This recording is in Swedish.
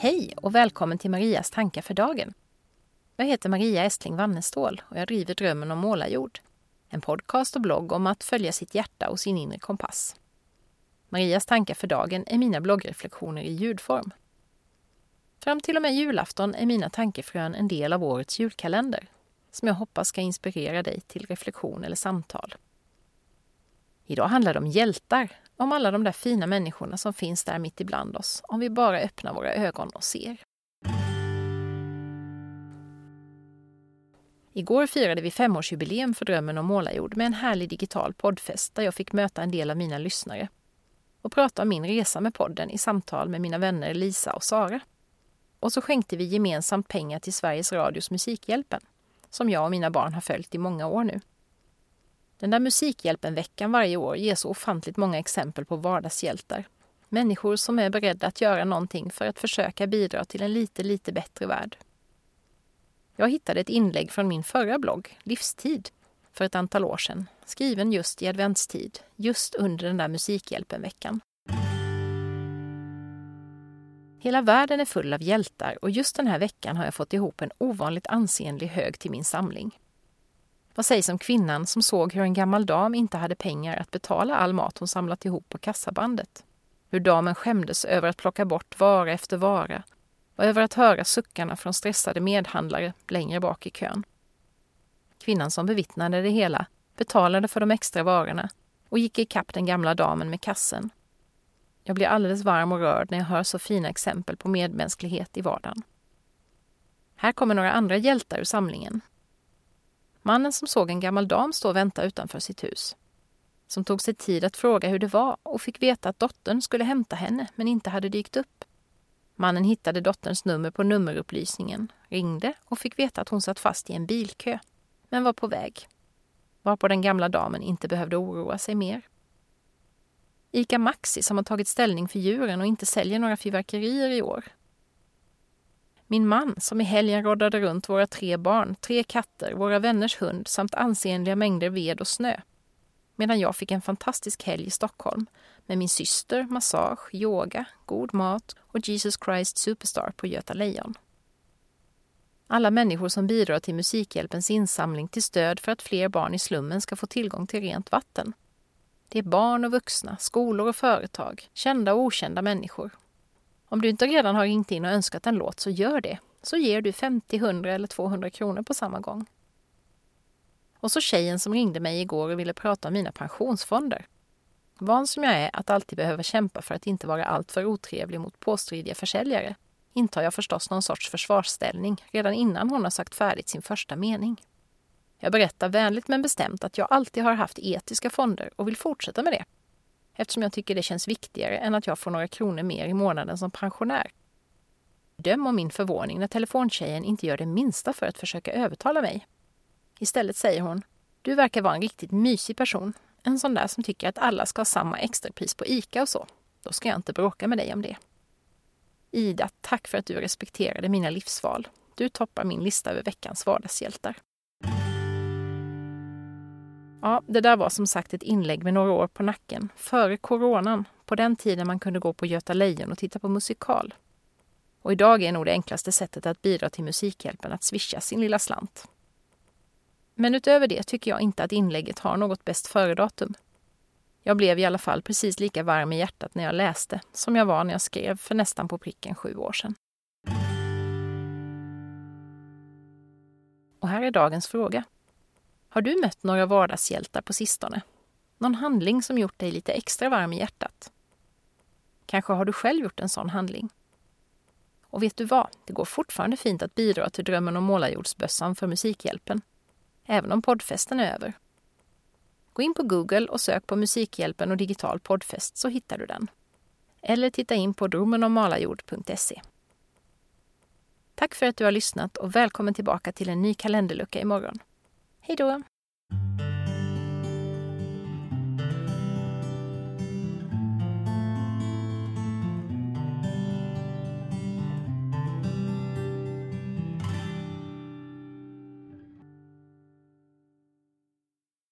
Hej och välkommen till Marias tankar för dagen. Jag heter Maria Estling Wannestål och jag driver Drömmen om målarjord. En podcast och blogg om att följa sitt hjärta och sin inre kompass. Marias tankar för dagen är mina bloggreflektioner i ljudform. Fram till och med julafton är mina tankefrön en del av årets julkalender som jag hoppas ska inspirera dig till reflektion eller samtal. Idag handlar det om hjältar, om alla de där fina människorna som finns där mitt ibland oss, om vi bara öppnar våra ögon och ser. Igår firade vi femårsjubileum för Drömmen om målarjord med en härlig digital poddfest där jag fick möta en del av mina lyssnare och prata om min resa med podden i samtal med mina vänner Lisa och Sara. Och så skänkte vi gemensamt pengar till Sveriges Radios Musikhjälpen, som jag och mina barn har följt i många år nu. Den där Musikhjälpen-veckan varje år ger så ofantligt många exempel på vardagshjältar. Människor som är beredda att göra någonting för att försöka bidra till en lite, lite bättre värld. Jag hittade ett inlägg från min förra blogg, Livstid, för ett antal år sedan, skriven just i adventstid, just under den där Musikhjälpen-veckan. Hela världen är full av hjältar och just den här veckan har jag fått ihop en ovanligt ansenlig hög till min samling. Vad sägs om kvinnan som såg hur en gammal dam inte hade pengar att betala all mat hon samlat ihop på kassabandet? Hur damen skämdes över att plocka bort vara efter vara och över att höra suckarna från stressade medhandlare längre bak i kön. Kvinnan som bevittnade det hela betalade för de extra varorna och gick ikapp den gamla damen med kassen. Jag blir alldeles varm och rörd när jag hör så fina exempel på medmänsklighet i vardagen. Här kommer några andra hjältar ur samlingen Mannen som såg en gammal dam stå och vänta utanför sitt hus. Som tog sig tid att fråga hur det var och fick veta att dottern skulle hämta henne men inte hade dykt upp. Mannen hittade dotterns nummer på nummerupplysningen, ringde och fick veta att hon satt fast i en bilkö, men var på väg. Varpå den gamla damen inte behövde oroa sig mer. ICA Maxi som har tagit ställning för djuren och inte säljer några fyrverkerier i år min man som i helgen roddade runt våra tre barn, tre katter, våra vänners hund samt ansenliga mängder ved och snö. Medan jag fick en fantastisk helg i Stockholm med min syster, massage, yoga, god mat och Jesus Christ Superstar på Göta Lejon. Alla människor som bidrar till Musikhjälpens insamling till stöd för att fler barn i slummen ska få tillgång till rent vatten. Det är barn och vuxna, skolor och företag, kända och okända människor om du inte redan har ringt in och önskat en låt så gör det. Så ger du 50, 100 eller 200 kronor på samma gång. Och så tjejen som ringde mig igår och ville prata om mina pensionsfonder. Van som jag är att alltid behöva kämpa för att inte vara alltför otrevlig mot påstridiga försäljare intar jag förstås någon sorts försvarsställning redan innan hon har sagt färdigt sin första mening. Jag berättar vänligt men bestämt att jag alltid har haft etiska fonder och vill fortsätta med det eftersom jag tycker det känns viktigare än att jag får några kronor mer i månaden som pensionär. Döm om min förvåning när telefontjejen inte gör det minsta för att försöka övertala mig. Istället säger hon, du verkar vara en riktigt mysig person. En sån där som tycker att alla ska ha samma extrapris på ICA och så. Då ska jag inte bråka med dig om det. Ida, tack för att du respekterade mina livsval. Du toppar min lista över veckans vardagshjältar. Ja, det där var som sagt ett inlägg med några år på nacken, före coronan, på den tiden man kunde gå på Göta Lejon och titta på musikal. Och idag är nog det enklaste sättet att bidra till Musikhjälpen att swisha sin lilla slant. Men utöver det tycker jag inte att inlägget har något bäst före-datum. Jag blev i alla fall precis lika varm i hjärtat när jag läste som jag var när jag skrev för nästan på pricken sju år sedan. Och här är dagens fråga. Har du mött några vardagshjältar på sistone? Någon handling som gjort dig lite extra varm i hjärtat? Kanske har du själv gjort en sån handling? Och vet du vad? Det går fortfarande fint att bidra till Drömmen om målarjordsbössan för Musikhjälpen, även om poddfesten är över. Gå in på Google och sök på Musikhjälpen och digital poddfest så hittar du den. Eller titta in på drömmenommalarjord.se. Tack för att du har lyssnat och välkommen tillbaka till en ny kalenderlucka imorgon. Hej då!